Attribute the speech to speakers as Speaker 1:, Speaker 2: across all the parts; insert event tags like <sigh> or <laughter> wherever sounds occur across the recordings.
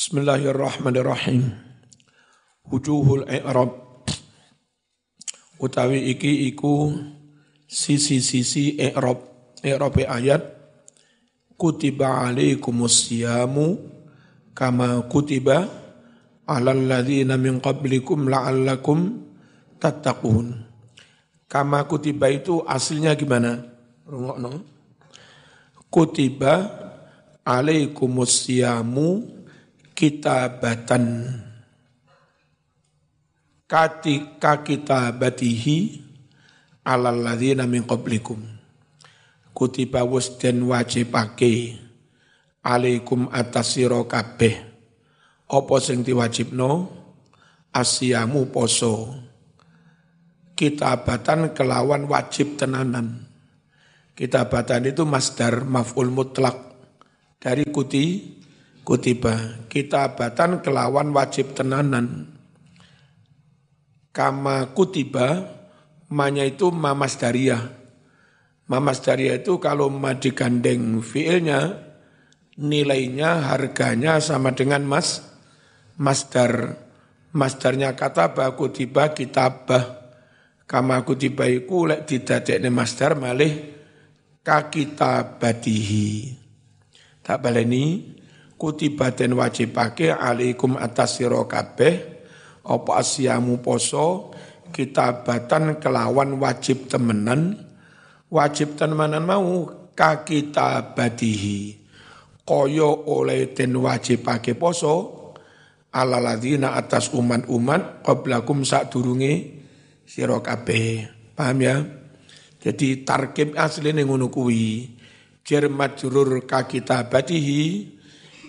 Speaker 1: Bismillahirrahmanirrahim. Wujuhul i'rab utawi iki iku sisi-sisi i'rab i'rab ayat kutiba alaikumus siyamu kama kutiba alal ladzina min qablikum la'allakum tattaqun. Kama kutiba itu aslinya gimana? Rungokno. Kutiba alaikumus siyamu kitabatan. Katika kitabatihi alal ladzina min qablikum. Kutiba wis den wajibake alaikum atas sira kabeh. Apa sing diwajibno? Asyamu poso. Kitabatan kelawan wajib tenanan. Kitabatan itu masdar maf'ul mutlak. Dari kuti kutiba kitabatan kelawan wajib tenanan. Kama kutiba manya itu mamas daria. Mamas daria itu kalau ma digandeng fiilnya nilainya harganya sama dengan mas masdar. Masdarnya kata ba kutiba kitabah. Kama kutiba iku lek didadekne masdar malih kakitabadihi tak baleni kutibaten wajibake alaikum atas sira kabeh. Apa asyamu poso? Kitabatan kelawan wajib temenan. Wajib temenan mau ka kitabatihi koyo oleh den wajibake poso. Ala ladina atas umat-umat qablakum sak durunge sira kabeh. Paham ya? Jadi tarkib asli ngono kuwi. Jar majrur ka kitabatihi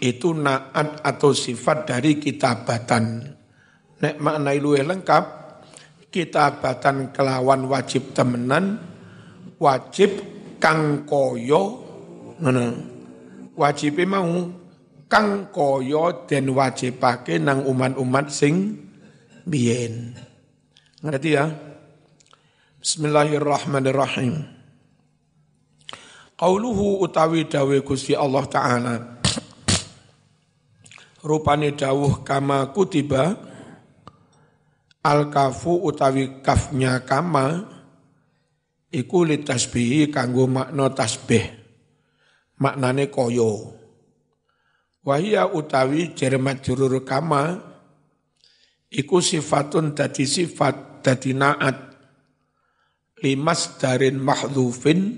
Speaker 1: itu naat atau sifat dari kitabatan. Nek maknai luwe lengkap, kitabatan kelawan wajib temenan, wajib kang koyo, wajib mau kang koyo dan wajibake nang umat-umat sing biyen. Ngerti ya? Bismillahirrahmanirrahim. Qauluhu utawi dawe Gusti Allah Ta'ala rupane dawuh kama kutiba al kafu utawi kafnya kama iku li tasbihi kanggo makna tasbih maknane koyo. Wahia utawi jermat jurur kama iku sifatun dadi sifat dadi naat limas darin mahdhufin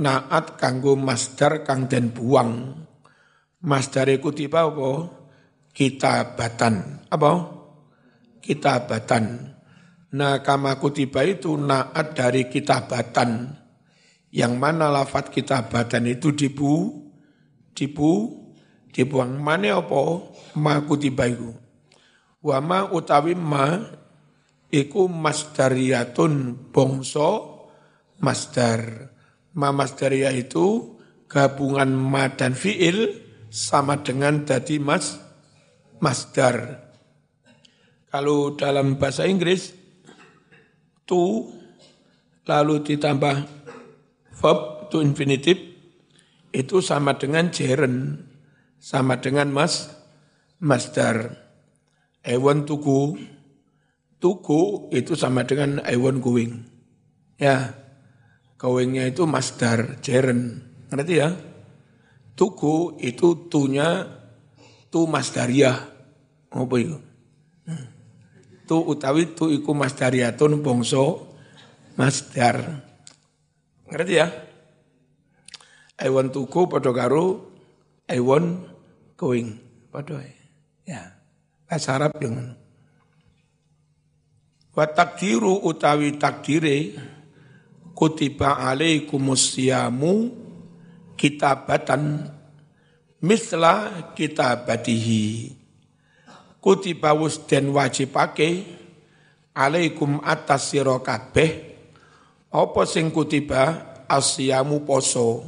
Speaker 1: naat kanggo masdar kang den buang Mas dari kutiba apa? Kitabatan. Apa? Kitabatan. Nah kama kutiba itu naat dari kitabatan. Yang mana lafat kitabatan itu dibu, dibu, dibuang. Mana apa? Ma kutiba itu. Wa ma utawi ma iku masdariyatun bongso masdar. Ma masdariyah itu gabungan ma dan fi'il sama dengan tadi mas masdar. Kalau dalam bahasa Inggris to lalu ditambah verb to infinitive itu sama dengan jeren, sama dengan mas masdar. I want to go, to go itu sama dengan I want going. Ya, goingnya itu masdar, jeren. Ngerti ya? Tuku itu tunya tu masdariyah. Apa itu? Tu utawi tu iku masdariyatun bongso masdar. Ngerti ya? I want to go pada karo I want going. Pada ya. Bahasa Arab dengan Wa takdiru utawi takdire kutiba alaikumus siyamu kitabatan misla kitabatihi. Wus den wajibake alaikum atas sira kabeh apa sing kutiba? Asyamu poso.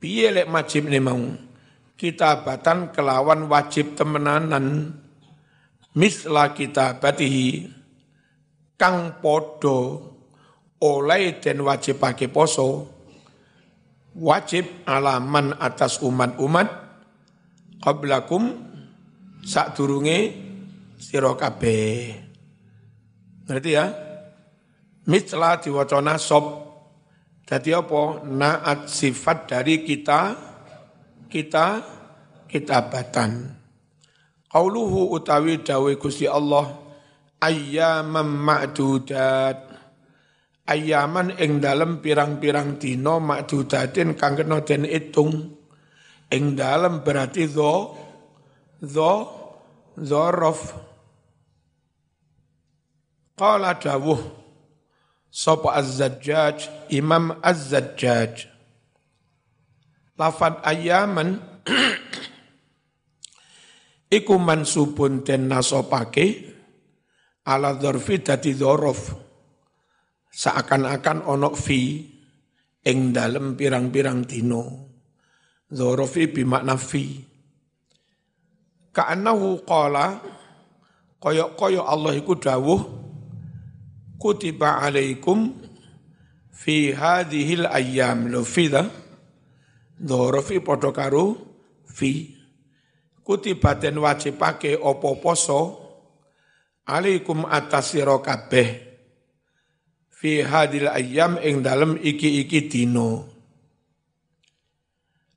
Speaker 1: Piye lek wajib mau? Kitabatan kelawan wajib temenanan misla kitabatihi kang podo oleh den wajibake poso wajib alaman atas umat-umat qablakum sak durunge sira kabeh. Ngerti ya? Misla diwaca nasab. Jadi apa? Naat sifat dari kita kita kitabatan. Qauluhu utawi dawe Gusti Allah ayyaman ma'dudat ayaman ing dalem pirang-pirang dina ma'dudatin kang kena den itung. Ing dalem berarti dho dho dzaraf qala dawuh sapa az-zajjaj? Imam az-zajjaj. Lafad ayaman <clears throat> iku mansubun den nasopake ala dzarfi dadi dzaraf seakan-akan ono fi ing dalem pirang-pirang dino Zorofi bimakna fi. Ka'annahu qala koyok-koyok Allah iku dawuh kutiba alaikum fi hadhil ayyam. Lo fi da Zorofi podo karo fi. Kutiba den wajibake opo poso? Alaikum atas sira kabeh fi hadhil ayyam ing dalem iki-iki dino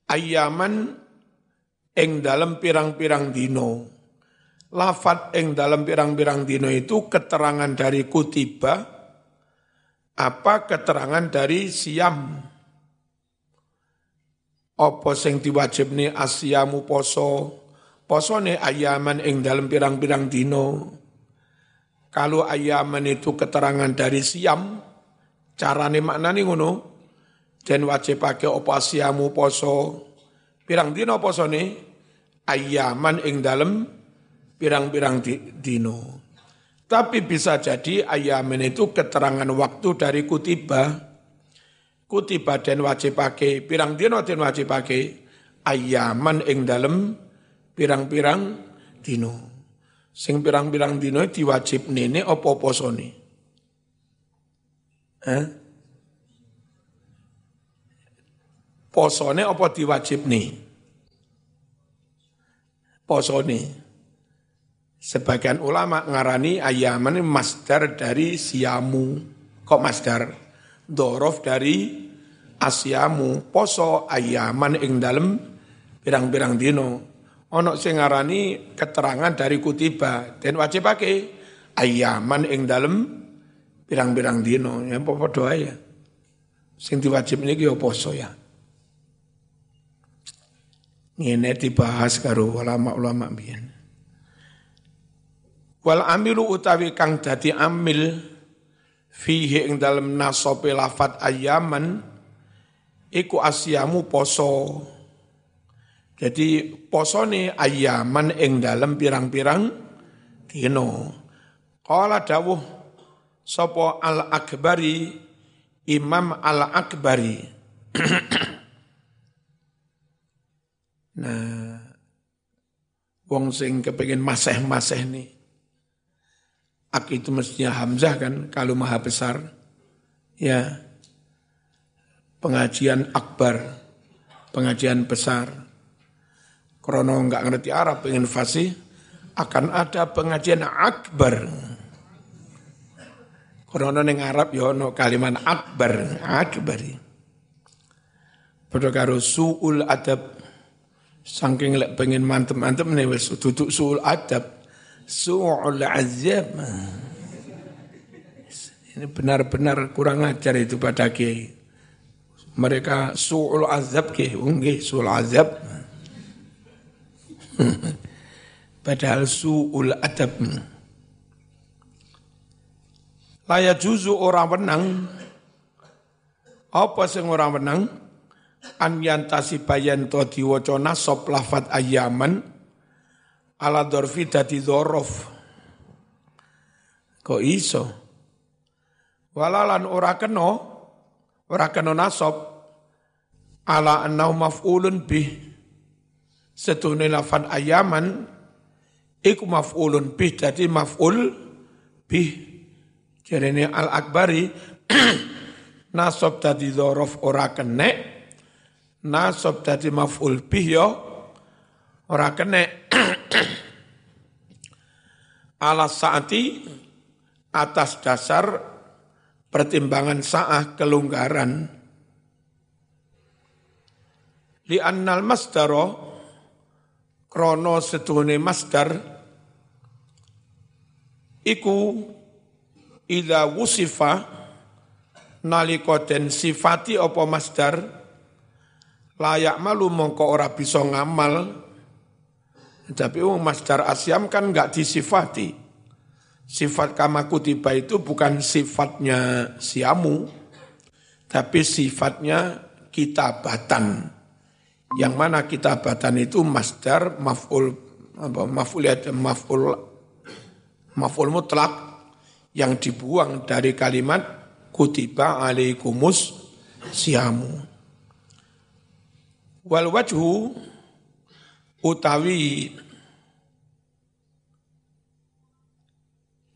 Speaker 1: ayaman ing dalam pirang-pirang dino. Lafat ing dalam pirang-pirang dino itu keterangan dari kutiba, apa keterangan dari siam. Apa sing diwajibne asyamu poso, posone ayaman ing dalam pirang-pirang dino. Kalau ayaman itu keterangan dari siam, carane maknane ngono, dan wajib pakai opo asiamu poso. Pirang dino poso nih, ayaman ing dalem pirang-pirang di, dino. Tapi bisa jadi ayaman itu keterangan waktu dari kutiba. Kutiba dan wajib pakai, pirang dino dan wajib pakai, ayaman ing dalem pirang-pirang dino. Sing pirang-pirang dino diwajib nene opo poso nih. Eh? posone apa diwajibne? Posone. Sebagian ulama ngarani ayaman masdar dari siamu. Kok masdar? Dorof dari asyamu. Poso ayaman ing dalem pirang-pirang dino. Ono sing ngarani keterangan dari kutiba dan wajib pakai ayaman ing dalem pirang-pirang dino. Ya doa ya. Sing diwajib ini ya poso ya. Ini dibahas karo ulama-ulama biyen. Wal amilu utawi kang dadi amil fihi ing dalem nasope lafat ayaman iku asyamu poso. Jadi posone ayaman ing dalem pirang-pirang dino. Qala dawuh sapa al-akbari Imam al-akbari <clears throat> Nah, wong sing kepengen maseh-maseh nih. Ak itu mestinya Hamzah kan, kalau maha besar. Ya, pengajian akbar, pengajian besar. Krono nggak ngerti Arab, pengen fasih, akan ada pengajian akbar. Krono neng Arab ya no kalimat akbar, akbari. Padha karo suul adab Saking lek pengen mantep-mantep nih wes duduk suul adab, suul azab. Ini benar-benar kurang ajar itu pada kiai. Mereka suul azab ke, unggih suul azab. <laughs> Padahal suul adab. Laya juzu orang menang. Apa sing orang menang? an yantasi bayan to diwaca nasab lafat ayaman ala dorfi dadi dzorof kok iso walalan ora kena ora kena nasab ala annau maf'ulun bih setune lafat ayaman iku maf'ulun bih dadi maf'ul bih jarene al akbari <clears throat> nasab dadi dzorof ora kenek nasab dadi maf'ul bih ya ora kene <clears throat> Alas saati atas dasar pertimbangan sa'ah. Li annal masdaro krono setuhune masdar iku ida wusifa den sifati apa masdar layak malu mongko ora bisa ngamal. Tapi wong masdar asyam kan enggak disifati. Sifat kama kutiba itu bukan sifatnya siamu tapi sifatnya kitabatan yang mana kitabatan itu masdar maf'ul apa maf'ul maf'ul maf'ul mutlak yang dibuang dari kalimat kutiba alaikumus siamu. Wal wajhu utawi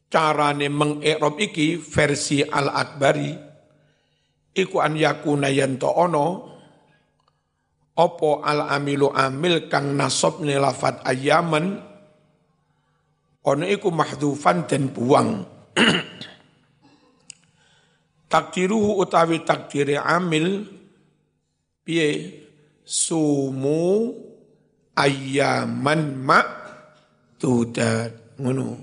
Speaker 1: carane mengikrab iki versi al-akbari iku an yakuna yanto ono opo al-amilu amil kang nasab lafat ayaman ono iku mahdufan dan buang. <clears throat> Takdiruhu utawi takdiri amil piye? Sumu ayaman ma tudat ngono.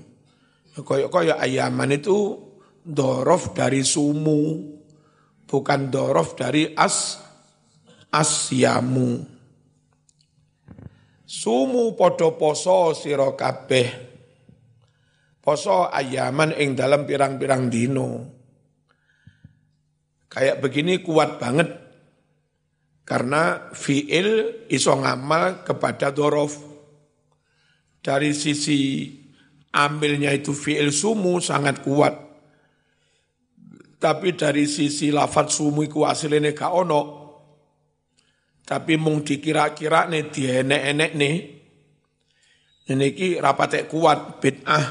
Speaker 1: Kaya kaya ayaman itu dorof dari sumu bukan dorof dari as asyamu sumu podo poso sira kabeh poso ayaman ing dalam pirang-pirang dino Kayak begini kuat banget karena fi'il iso ngamal kepada dorof. Dari sisi ambilnya itu fi'il sumu sangat kuat. Tapi dari sisi lafat sumu iku aslinya gak. Tapi mung dikira-kira nih dia enek-enek nih. Ini ki rapatek kuat bid'ah.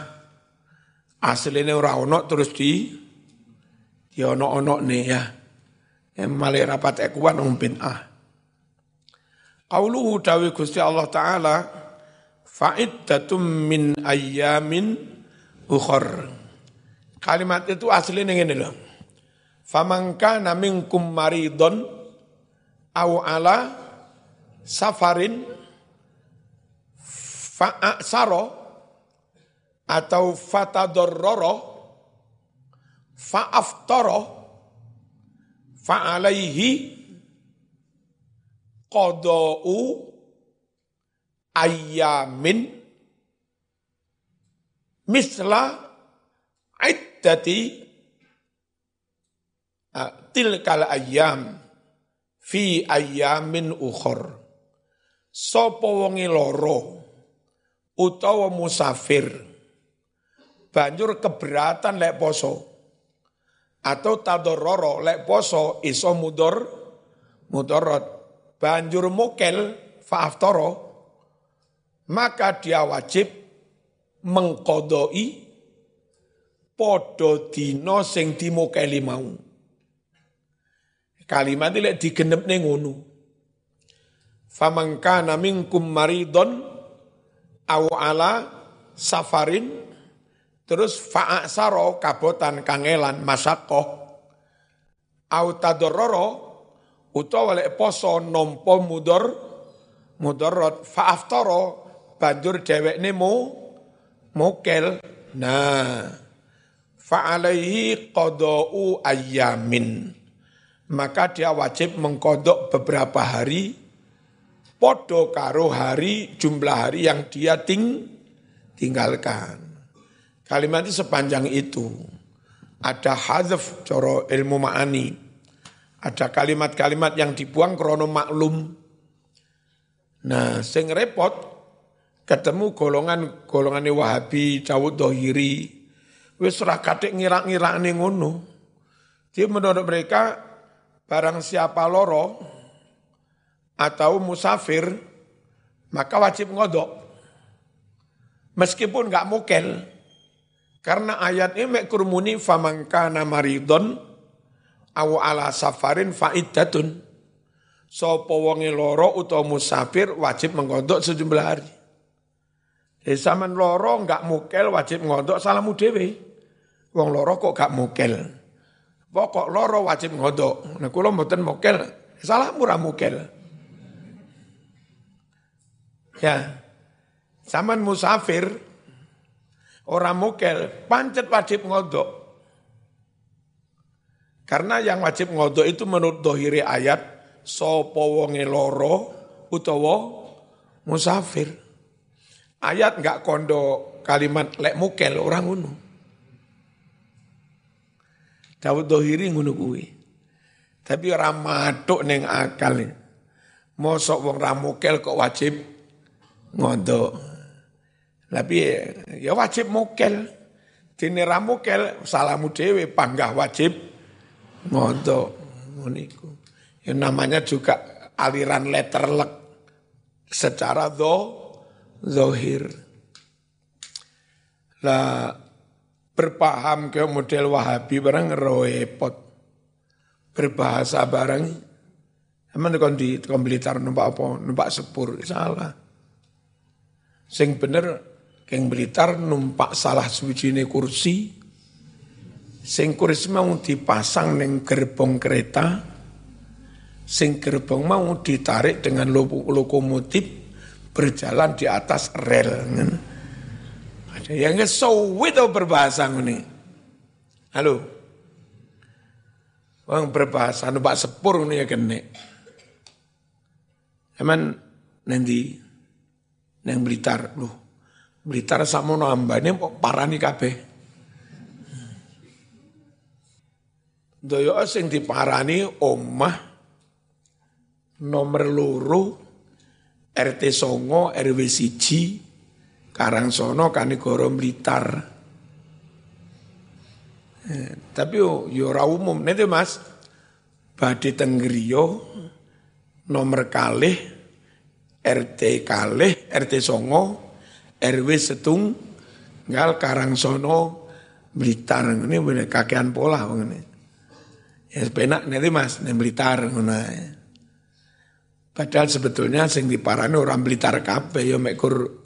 Speaker 1: Aslinya ora ono terus di ya ono-ono nih ya. Yang malih rapat ekuan um bid'ah. Qauluhu dawi Gusti Allah Ta'ala fa'iddatum min ayyamin ukhor. Kalimat itu asli ini loh. Faman kana minkum maridon au ala safarin fa'asaro atau fatadorroro fa'aftara fa'alaihi qada'u ayyamin misla iddati tilkal ayyam fi ayyamin ukhor. Sapa wonge loro utawa musafir. Banjur keberatan lek poso. Atau tadororo lek poso iso mudor mudorot. Banjur mukel faaftoro maka dia wajib mengkodoi podo dino sing dimukeli mau kalimat ini digenep ngono famangka minkum maridon aw ala safarin Terus fa'aksaro kabotan kangelan masakoh. Au tadororo utawa lek poso nompo mudor mudorot fa'aftoro banjur dewek nemu mokel. Nah, fa'alaihi qada'u ayyamin. Maka dia wajib mengkodok beberapa hari podo karo hari jumlah hari yang dia ting tinggalkan. Kalimat itu sepanjang itu. Ada hazaf coro ilmu ma'ani. Ada kalimat-kalimat yang dibuang krono maklum. Nah, sing repot ketemu golongan golongan Wahabi, Cawud Dohiri, wis ora katik ngirak-ngirak ngono. Jadi menurut mereka barang siapa loro atau musafir maka wajib ngodok. Meskipun nggak mukel, karena ayat ini mekurmuni famangkana maridon aw ala safarin faidatun. Sopo wonge loro utawa musafir wajib mengkodok sejumlah hari. Eh sampean loro enggak mukel wajib ngodok salahmu dhewe. Wong loro kok gak mukel. Pokok loro wajib ngodok. Nah kula mboten mukel, salahmu ra mukel. Ya. Saman musafir orang mukel pancet wajib ngodok. Karena yang wajib ngodok itu menurut dohiri ayat sopo wonge loro utawa musafir. Ayat enggak kondo kalimat lek mukel orang ngono. Dawud dohiri ngono. Tapi ora matuk ning akal. Mosok wong ra mukel kok wajib ngodok. Tapi ya wajib mukel. Dene ra mukel salamu dhewe panggah wajib ngodok. Ngono iku. Ya namanya juga aliran letterlek secara do zohir. Lah berpaham ke model Wahabi barang repot. Berbahasa barang Emang kon di kon numpak apa? Numpak sepur salah. Sing bener Keng Blitar numpak salah suwijine kursi sing kursi mau dipasang neng gerbong kereta sing gerbong mau ditarik dengan lokomotif berjalan di atas rel ada yang ngesuwi tau berbahasa ini halo? Wong berbahasa numpak sepur ini ya kene. Emang nanti neng Blitar. Loh Blitar samono ambane kok parani kabeh. Daya sing diparani omah nomor loro RT Songo RW siji Karangsono Kanigoro Blitar. Eh, tapi yo, yo ora umum Mas. Badi Tenggriyo nomor kalih RT kalih RT Songo RW Setung Gal Karangsono Blitar ini boleh kakean pola ini. Ya penak nanti Mas nih Blitar ngono Padahal sebetulnya sing diparani orang Blitar kabeh ya mekur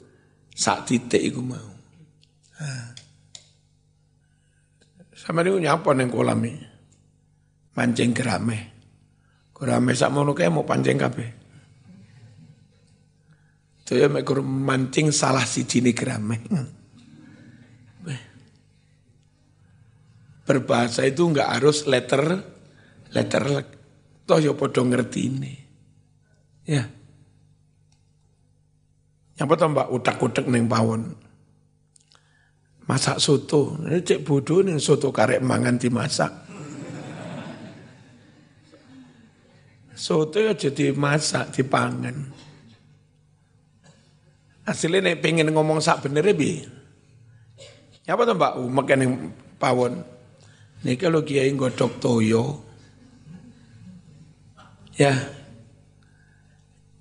Speaker 1: sak titik iku mau. Sama niku nyapa ning kolam. Mancing gerame. Gerame sak mono kae mau pancing kabeh. Saya mekur mancing salah si cini gerame. Berbahasa itu enggak harus letter, letter, toh ya podo ngerti ini. Ya. Yang pertama mbak utak-utak neng pawon. Masak soto, ini cek bodoh nih soto karek mangan dimasak. Soto ya jadi masak, dipangan. Hasilnya nek pengen ngomong sak bener bi. Apa tuh Mbak Makan yang pawon. Nih kalau kiai godok toyo. Ya.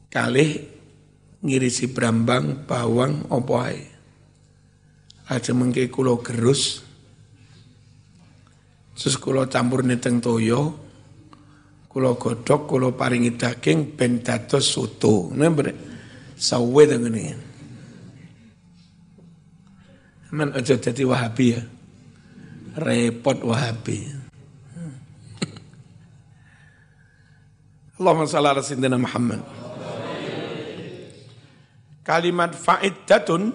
Speaker 1: Kali ngirisi brambang, bawang, opo ae. Aja mengke kulo gerus. Terus kulo campur niteng toyo. Kulo godok, kulo paringi daging ben dados soto. Nah, sawe dengan ini. Men aja jadi wahabi ya. Repot wahabi. Allahumma salli ala sayyidina Muhammad. Kalimat fa'iddatun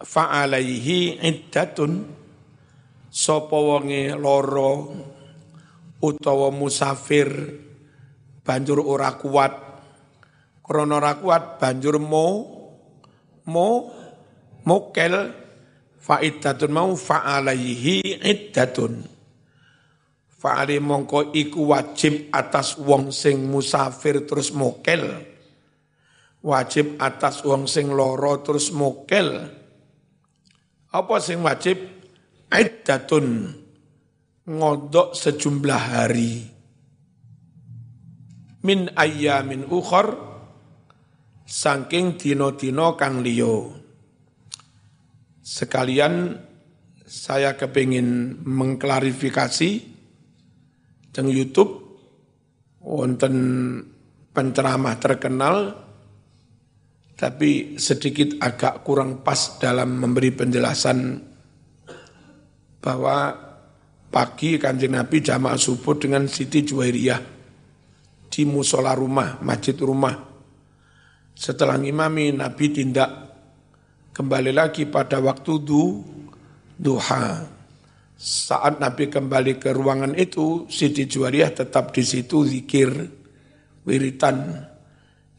Speaker 1: fa'alaihi iddatun sapa wonge loro utawa musafir banjur ora kuat krana ora kuat banjur mo mo mokel Fa'iddatun mau fa'alaihi iddatun. Fa'ali mongko iku wajib atas wong sing musafir terus mokel. Wajib atas wong sing loro terus mokel. Apa sing wajib? Iddatun. Ngodok sejumlah hari. Min ayyamin ukhor. Saking dino-dino kang liyo Sekalian saya kepingin mengklarifikasi teng YouTube wonten penceramah terkenal tapi sedikit agak kurang pas dalam memberi penjelasan bahwa pagi kanjeng Nabi jamaah subuh dengan Siti Juwairiyah di musola rumah, masjid rumah. Setelah ngimami Nabi tindak kembali lagi pada waktu du, duha. Saat Nabi kembali ke ruangan itu, Siti Juwairiyah tetap di situ zikir, wiritan.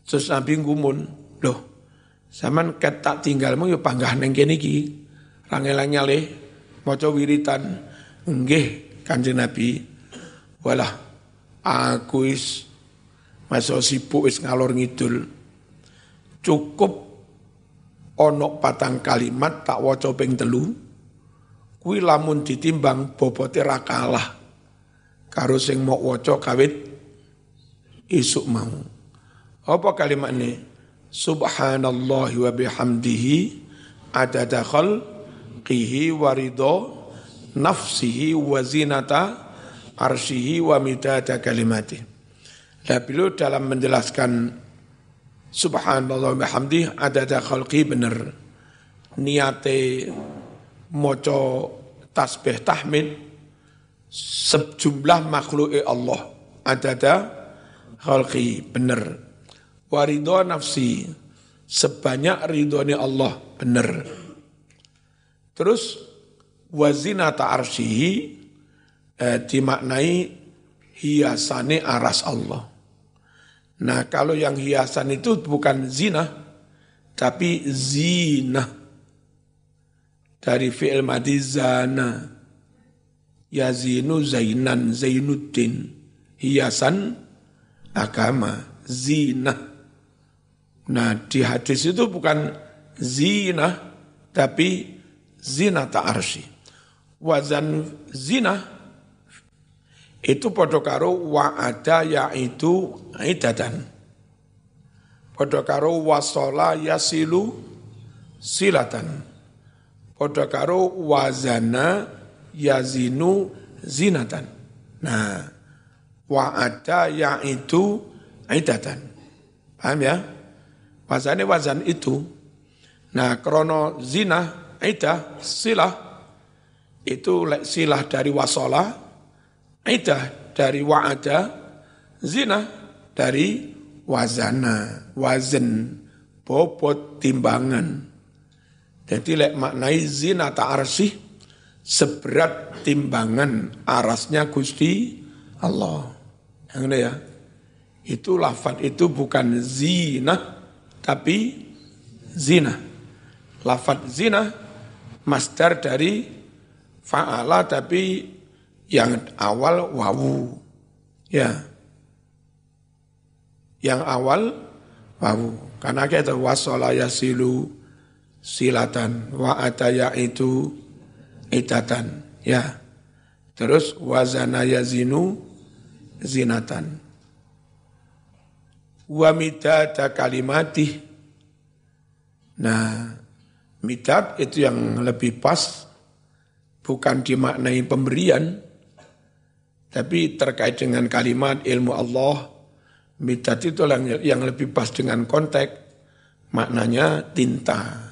Speaker 1: Terus Nabi ngumun, Loh, zaman ket tak tinggalmu ya panggah neng kene iki. Rangelang nyale maca wiritan. Nggih, Kanjeng Nabi. Walah, aku is masuk sibuk ngalor ngidul. Cukup onok patang kalimat tak waca ping telu. Kuwi lamun ditimbang bobote ra kalah karo sing mau waca kawit isuk mau. Apa kalimat ini? Subhanallah wa bihamdihi adada khalqihi wa ridho nafsihi wa zinata arshihi wa midada kalimati. Nah, beliau dalam menjelaskan subhanallah wa bihamdihi adada khalqi benar. Niate moco tasbih tahmid sejumlah makhluk Allah adada khalqi benar waridho nafsi sebanyak ridhonya Allah benar. Terus wazina ta'arsyihi eh, dimaknai hiasane aras Allah. Nah kalau yang hiasan itu bukan zina, tapi zina. Dari fi'il madi zana. Yazinu zainan zainuddin. Hiasan agama, zina. Nah di hadis itu bukan zina, tapi zina ta'arsi. Wazan zina itu podo karo wa'ada yaitu idatan. Podo karo wasola yasilu silatan. Podo karo wazana yazinu zinatan. Nah, wa'ada yaitu idatan. Paham ya? Wazannya wazan itu. Nah, krono zina, idah, silah, itu silah dari wasola, idah dari wa'ada, zina dari wazana, wazan, bobot timbangan. Jadi lek maknai zina ta'arsih, seberat timbangan arasnya Gusti Allah. Yang ini ya. Itu lafad itu bukan zina, tapi zina. Lafat zina masdar dari fa'ala tapi yang awal wawu. Ya. Yang awal wawu. Karena kita wasola yasilu silatan wa ataya itu itatan. Ya. Terus wazana yazinu zinatan wa midada kalimatih. Nah, midad itu yang lebih pas, bukan dimaknai pemberian, tapi terkait dengan kalimat ilmu Allah, midad itu yang lebih pas dengan konteks, maknanya tinta.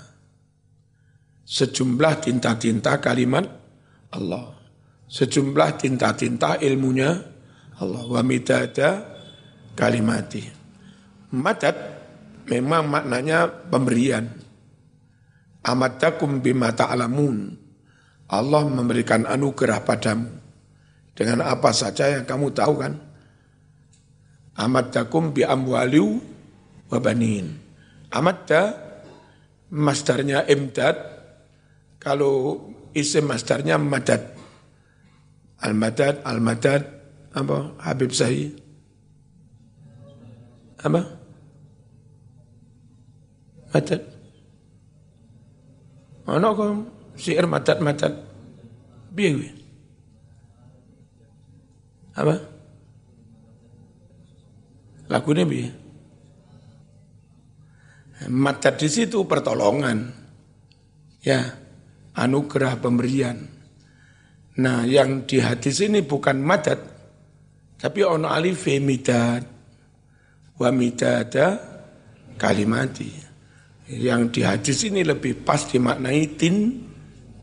Speaker 1: Sejumlah tinta-tinta kalimat Allah. Sejumlah tinta-tinta ilmunya Allah. Wa midada kalimati. Madad memang maknanya pemberian. Amadakum bima ta'lamun. Allah memberikan anugerah padamu. Dengan apa saja yang kamu tahu kan. Amadakum bi amwaliu wa banin. Amadda masdarnya imdad. Kalau isim masdarnya madad. Al-madad, al-madad, apa? Habib Sahih. Apa? Madat. Ana kok syair madat-madat. Piye kuwi? Apa? Lagune piye? Madat di situ pertolongan. Ya, anugerah pemberian. Nah, yang di hadis ini bukan madat, tapi ono alif midad. Wa midada kalimati Yang di hadis ini lebih pas dimaknai tin,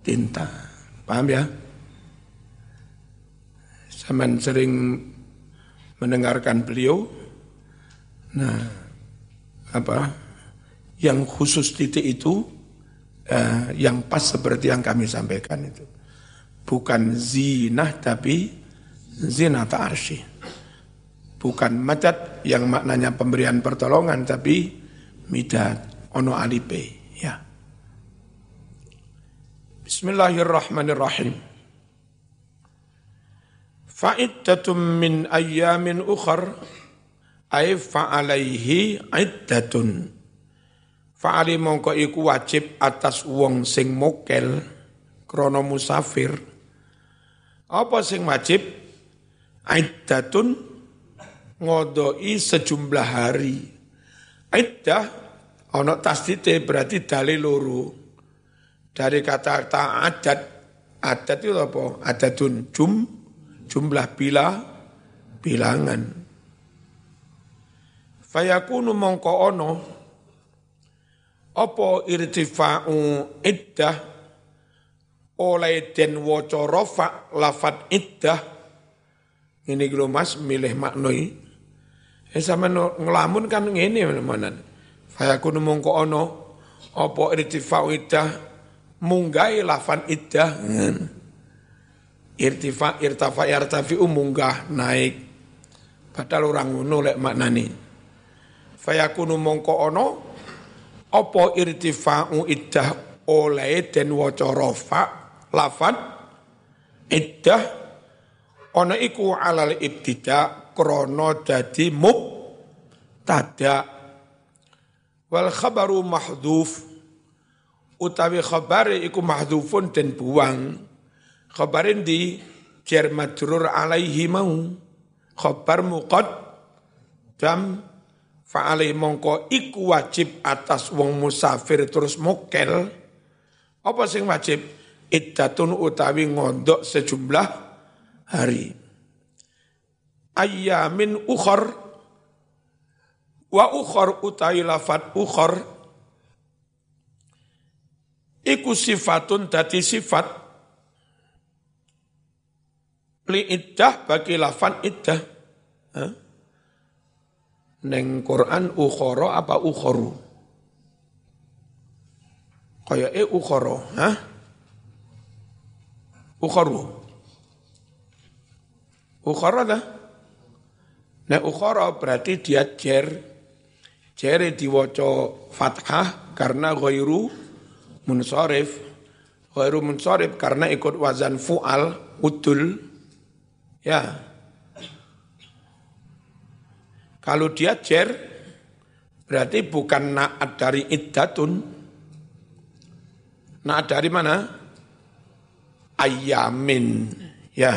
Speaker 1: tinta. Paham ya? Zaman sering mendengarkan beliau, nah apa yang khusus titik itu eh, yang pas seperti yang kami sampaikan itu. Bukan zinah tapi zinah arsy. Bukan madat yang maknanya pemberian pertolongan tapi midat ono alipe ya. Bismillahirrahmanirrahim. Fa'iddatum min ayyamin ukhar ay fa'alaihi iddatun. Fa'ali mongko iku wajib atas wong sing mokel krono musafir. Apa sing wajib? Iddatun ngodoi sejumlah hari. Iddah Ono tasdite berarti dalil loro. Dari kata-kata adat, adat itu apa? Adatun jum, jumlah bila, bilangan. Fayakunu mongko ono, apa irtifa'u iddah, oleh den waca rafa lafat iddah, ini lho mas milih maknoi. Eh sama ngelamun kan ngene mana Fayakunu mongko ono apa irtifa'u iddah munggai lafan iddah. Irtifa irtafa yartafi'u munggah naik. Padahal orang ngono lek maknani. Fayakunu mongko ono apa irtifa'u iddah oleh den waca rafa lafan iddah ono iku alal ibtida krono dadi mub tada Wal khabaru mahdhuf utawi khabare iku mahdhufun dan buang. Khabarin di jar majrur alaihi mau. Khabar muqad dam fa'alai mongko iku wajib atas wong musafir terus mokel. Apa sing wajib? Iddatun utawi ngondok sejumlah hari. Ayamin ukhor Wa ukhor utai lafat ukhor iku sifatun dati sifat li iddah bagi lafan iddah. Neng Quran ukhoro apa ukhoru? Kaya e ukhoro, ha? Ukhoru. Ukhoro dah. Nah ukhoro berarti dia jer Jere diwaca fathah karena ghairu munsharif. Ghairu munsharif karena ikut wazan fu'al, udul. Ya. Kalau dia jer, berarti bukan naat dari iddatun. Naat dari mana? Ayamin. Ya.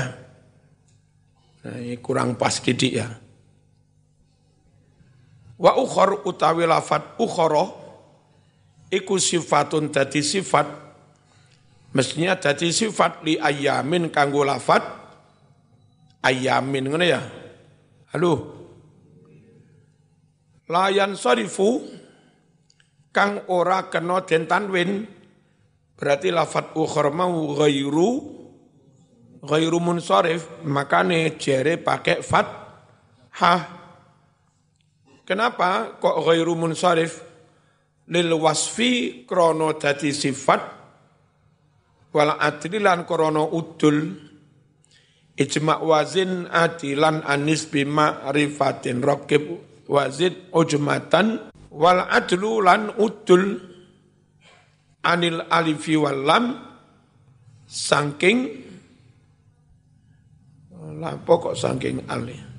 Speaker 1: Nah, ini kurang pas didik ya. Wa ukhor utawi lafat ukhoro iku sifatun dadi sifat. Mestinya dadi sifat li ayamin kanggo lafat. Ayamin ngono ya. Halo. Layan sarifu kang ora kena den tanwin. Berarti lafat ukhor mau ghairu ghairu munsharif makane jere pakai fat. Ha Kenapa kok ghairu munsarif? Lil wasfi krono dadi sifat wal adlilan krono udul. Ijma' wazin adilan anis bima rifatin rokib wazid ujmatan wal adlu lan udul. Anil alifi wal lam sangking lah pokok sangking alih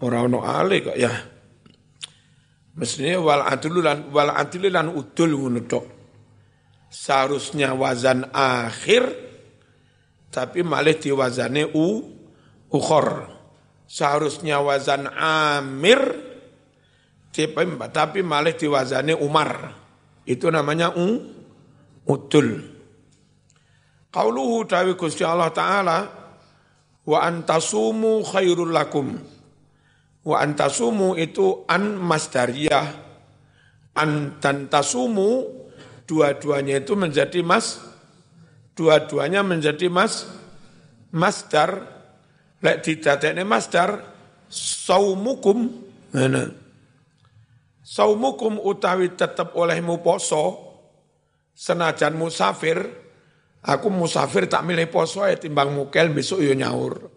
Speaker 1: Orang ono ale kok ya. Mestinya wal adlu lan wal adlu lan udul ngono Seharusnya wazan akhir tapi malah diwazane u ukhor. Seharusnya wazan amir tapi malah diwazane umar. Itu namanya u udul. Qauluhu tawi Gusti Allah taala wa antasumu khairul lakum Wa antasumu itu an masdariyah. An dan tasumu dua-duanya itu menjadi mas dua-duanya menjadi mas masdar. Lek didadekne masdar saumukum. Mana saumukum utawi tetap olehmu poso senajan musafir aku musafir tak milih poso ya timbang mukel besok yo nyaur.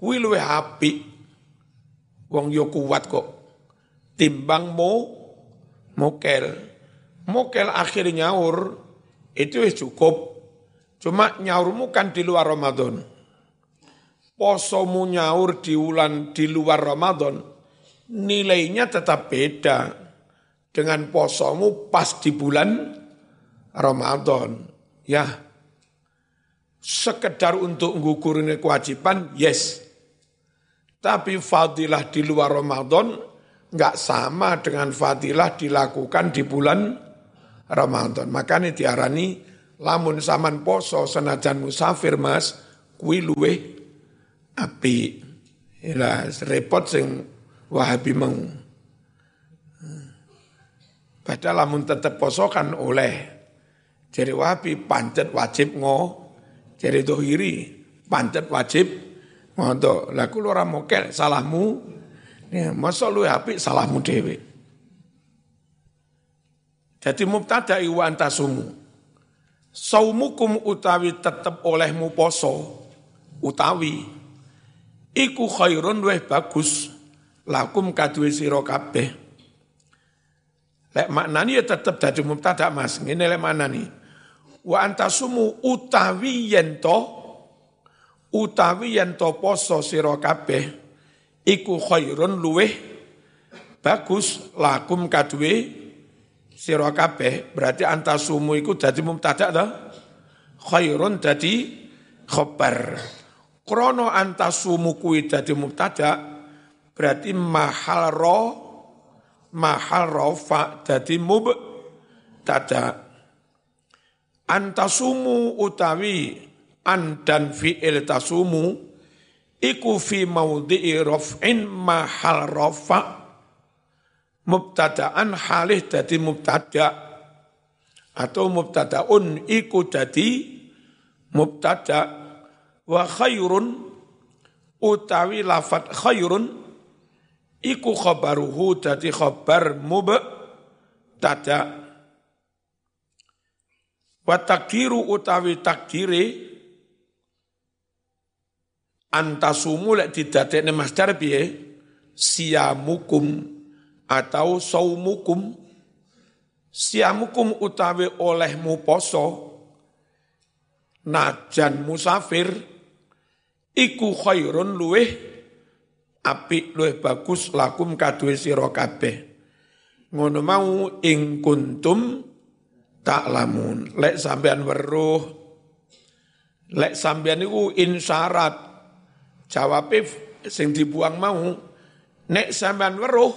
Speaker 1: Kuwi luwih apik wong yo kuat kok timbang mo mukel mukel akhir nyaur itu cukup Cuma nyaurmu kan di luar Ramadan. Posomu nyaur di bulan di luar Ramadan, nilainya tetap beda dengan posomu pas di bulan Ramadan. Ya, sekedar untuk ngukurin kewajiban, yes. Tapi fadilah di luar Ramadan nggak sama dengan fadilah dilakukan di bulan Ramadan. Makanya diarani lamun saman poso senajan musafir mas kuwi luwe api ila repot sing wahabi mau padahal lamun tetep poso kan oleh. Jadi wahabi pancet wajib ngo jadi dohiri pancet wajib ngono lah kulo ora mokel salahmu. Ya masa lu api salahmu dewe jadi mubtada wa antasumu saumukum utawi tetep olehmu poso utawi iku khairun weh bagus. Lakum kadue sira kabeh. Lek maknani ya tetep dadi mubtada Mas. Ngene lek maknani. Wa antasumu utawi yen to utawi yen to poso sira kabeh iku khairun luweh bagus lakum kadue sira kabeh. Berarti antasumu iku dadi mubtada ta? Khairun dadi khabar krono antasumu kuwi dadi mubtada berarti mahal ro mahal rofa dadi mubtada. Antasumu utawi an dan fi'il tasumu iku fi maudhi'i raf'in mahal rofa mubtadaan halih dadi mubtada atau mubtadaun iku dadi mubtada. Wa khairun utawi lafat khairun iku khabaruhu dadi khabar mubtada. Wa takdiru utawi takdire antasumu lek didadekne masdar piye? Siamukum atau saumukum. Siamukum utawi olehmu poso. Najan musafir iku khairun luweh apik luweh bagus lakum kadue sira kabeh. Ngono mau ing kuntum tak lamun. Lek sampean weruh. Lek sampean iku insyarat jawabe sing dibuang mau nek sampean weruh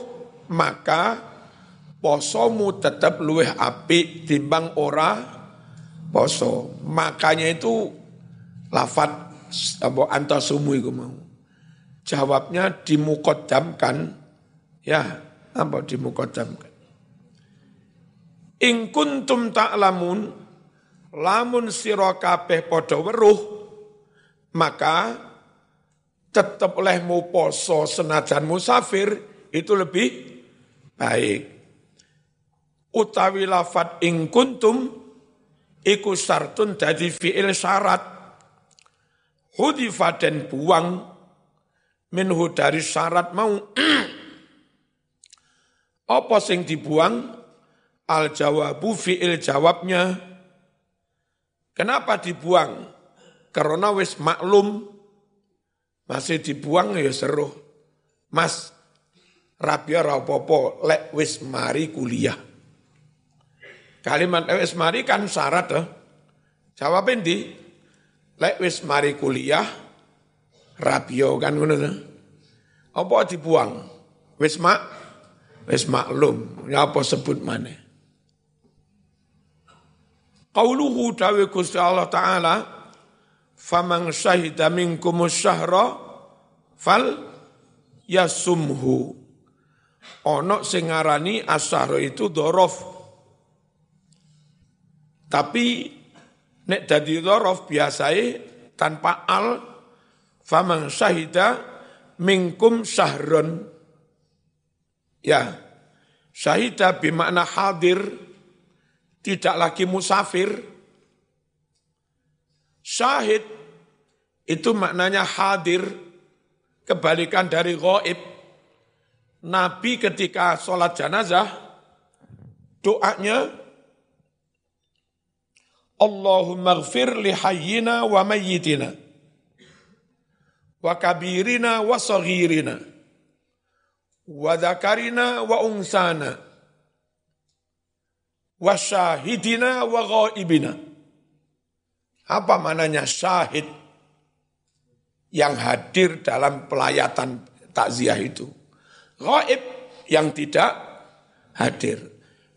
Speaker 1: maka posomu tetap luweh api timbang ora poso. Makanya itu lafat apa antasumu itu mau. Jawabnya dimukodamkan, ya apa dimukodamkan. In kuntum ta'lamun lamun sira kabeh padha weruh maka tetap olehmu poso senajan musafir itu lebih baik. Utawi lafat ing kuntum iku sartun dadi fi'il syarat. Hudifa dan buang minhu dari syarat mau. <clears throat> Apa sing dibuang? Al jawabu fi'il jawabnya. Kenapa dibuang? Karena wis maklum masih dibuang ya seru. Mas, rabi ora apa lek wis mari kuliah. Kalimat wis mari kan syarat toh. Jawab endi? Lek wis mari kuliah rabio kan ngono to. Apa dibuang? Wis mak wis maklum. Ya apa sebut mana? Qauluhu dawe Gusti Allah taala faman syahida minkumus syahra fal yasumhu Ono sing ngarani asyahro itu dorof. Tapi nek dadi dorof biasai tanpa al faman syahida minkum syahron. Ya, syahida bimakna hadir, tidak lagi musafir. Syahid itu maknanya hadir, kebalikan dari goib. Nabi ketika sholat jenazah, doanya, Allahumma gfir li hayyina wa mayyitina, wa kabirina wa saghirina, wa dhakarina wa unsana, wa syahidina wa ghaibina. Apa mananya syahid? Yang hadir dalam pelayatan takziah itu. Ghaib yang tidak hadir.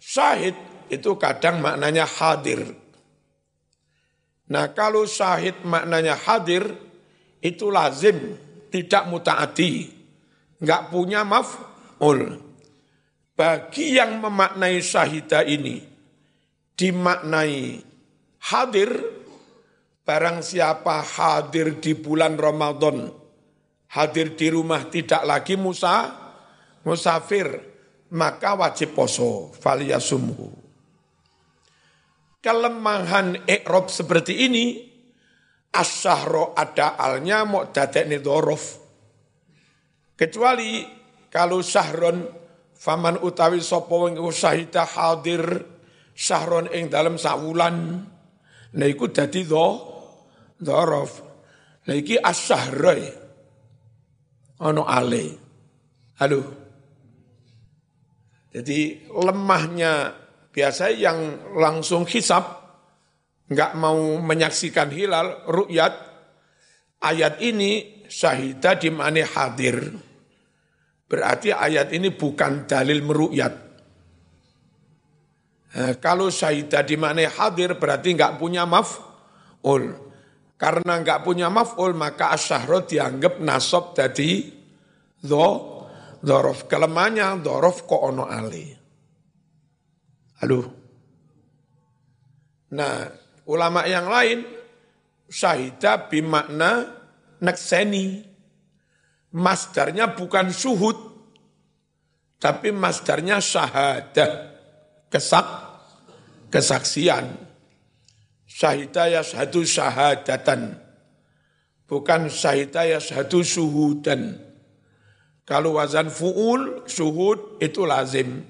Speaker 1: Syahid itu kadang maknanya hadir. Nah kalau syahid maknanya hadir, itu lazim, tidak mutaati, nggak punya maf'ul. Bagi yang memaknai syahidah ini, dimaknai hadir, barang siapa hadir di bulan Ramadan, hadir di rumah tidak lagi musa, musafir, maka wajib poso, faliyasumhu. Kelemahan ikrob seperti ini, asyahro ada alnya mau dadek dorof. Kecuali kalau sahron faman utawi wing usahita hadir sahron ing dalam sawulan nah iku dadi do dorof nah iki asyahroy ono ale. Halo jadi lemahnya biasa yang langsung hisap nggak mau menyaksikan hilal rukyat ayat ini syahidah di mana hadir. Berarti ayat ini bukan dalil merukyat nah, kalau syahidah di mana hadir berarti nggak punya maf'ul karena nggak punya maf'ul maka asyahro dianggap nasab dari do dorof kelemahannya dorof ko ono ali Halo. Nah, ulama yang lain syahidah bimakna nakseni. Masdarnya bukan suhud, tapi masdarnya syahadah, kesak, kesaksian. Syahidah yashadu syahadatan, bukan syahidah yashadu suhudan. Kalau wazan fu'ul, suhud itu lazim.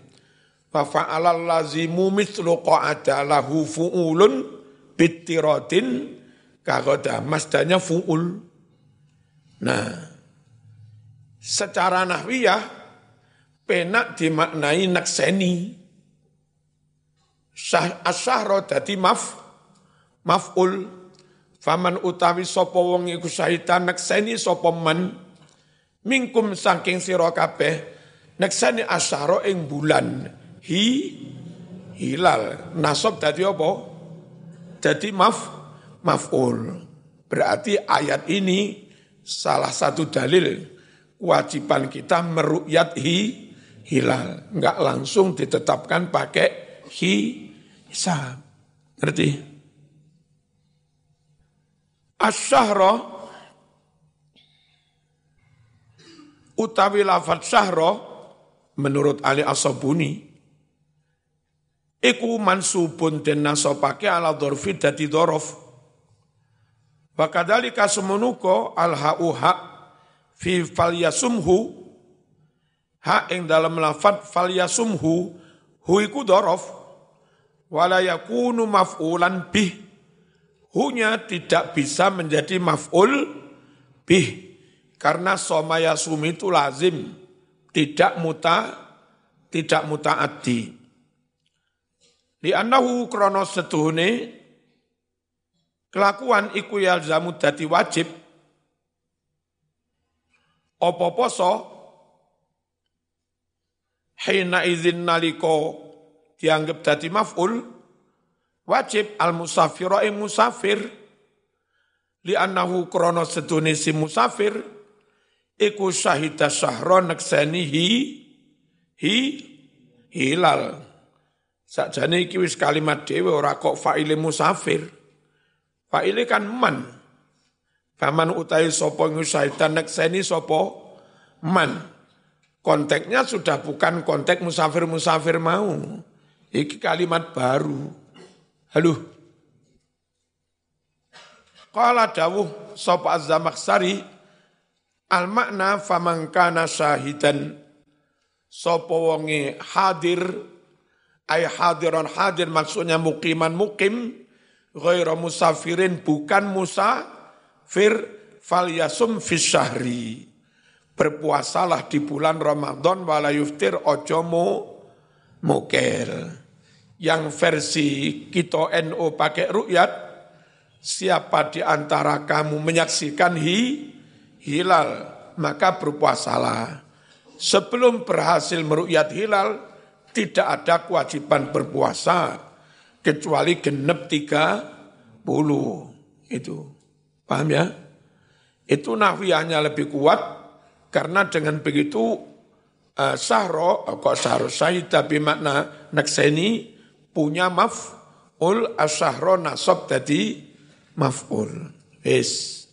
Speaker 1: Fa fa'alal lazimu mithlu qa'ada lahu fu'ulun bitiratin kagoda. Masdanya fu'ul. Nah, secara nahwiyah, penak dimaknai nakseni. Sah, asyahro dadi maf, maf'ul. Faman utawi sapa wong iku sahitan nakseni sapa man mingkum saking sira kabeh nakseni asyahro ing bulan hi hilal. Nasab tadi apa? Jadi maf maf'ul. Berarti ayat ini salah satu dalil kewajiban kita merukyat hi hilal. Enggak langsung ditetapkan pakai hi hisab. Ngerti? Asyahra utawi lafad syahra menurut Ali Asabuni iku mansubun den nasabake ala dzarfi dadi dzaraf wa kadzalika semenuko al ha'u ha fi falyasumhu ha ing dalam lafat falyasumhu hu iku dzaraf wala yakunu maf'ulan bih hunya tidak bisa menjadi maf'ul bih. Karena somayasum itu lazim. Tidak muta tidak mutaaddi Li annahu krono setuhune kelakuan iku yalzamu dadi wajib. Apa poso? Hina izin naliko dianggap dadi maf'ul wajib al musafir ing musafir li setuhune si musafir iku syahida syahra naksanihi hi hilal. Sakjane iki wis kalimat dhewe ora kok fa'ile musafir. Fa'ile kan man. Faman utai sapa ngusaitan nekseni sapa man. Konteksnya sudah bukan konteks musafir-musafir mau. Iki kalimat baru. Halo. Qala dawuh sapa az-Zamakhsari al makna famangkana syahidan. Sapa wonge hadir ay hadiran hadir maksudnya mukiman mukim ghaira musafirin bukan musafir fal yasum fi syahri. Berpuasalah di bulan Ramadan wala yuftir ojo mu yang versi kita NO pakai rukyat siapa di antara kamu menyaksikan hi hilal maka berpuasalah sebelum berhasil merukyat hilal tidak ada kewajiban berpuasa kecuali genep tiga puluh. Itu. Paham ya? Itu nahwiyahnya lebih kuat karena dengan begitu uh, sahro, kok sahro sahih tapi makna nakseni punya maf'ul asahro nasab tadi maf'ul. Yes.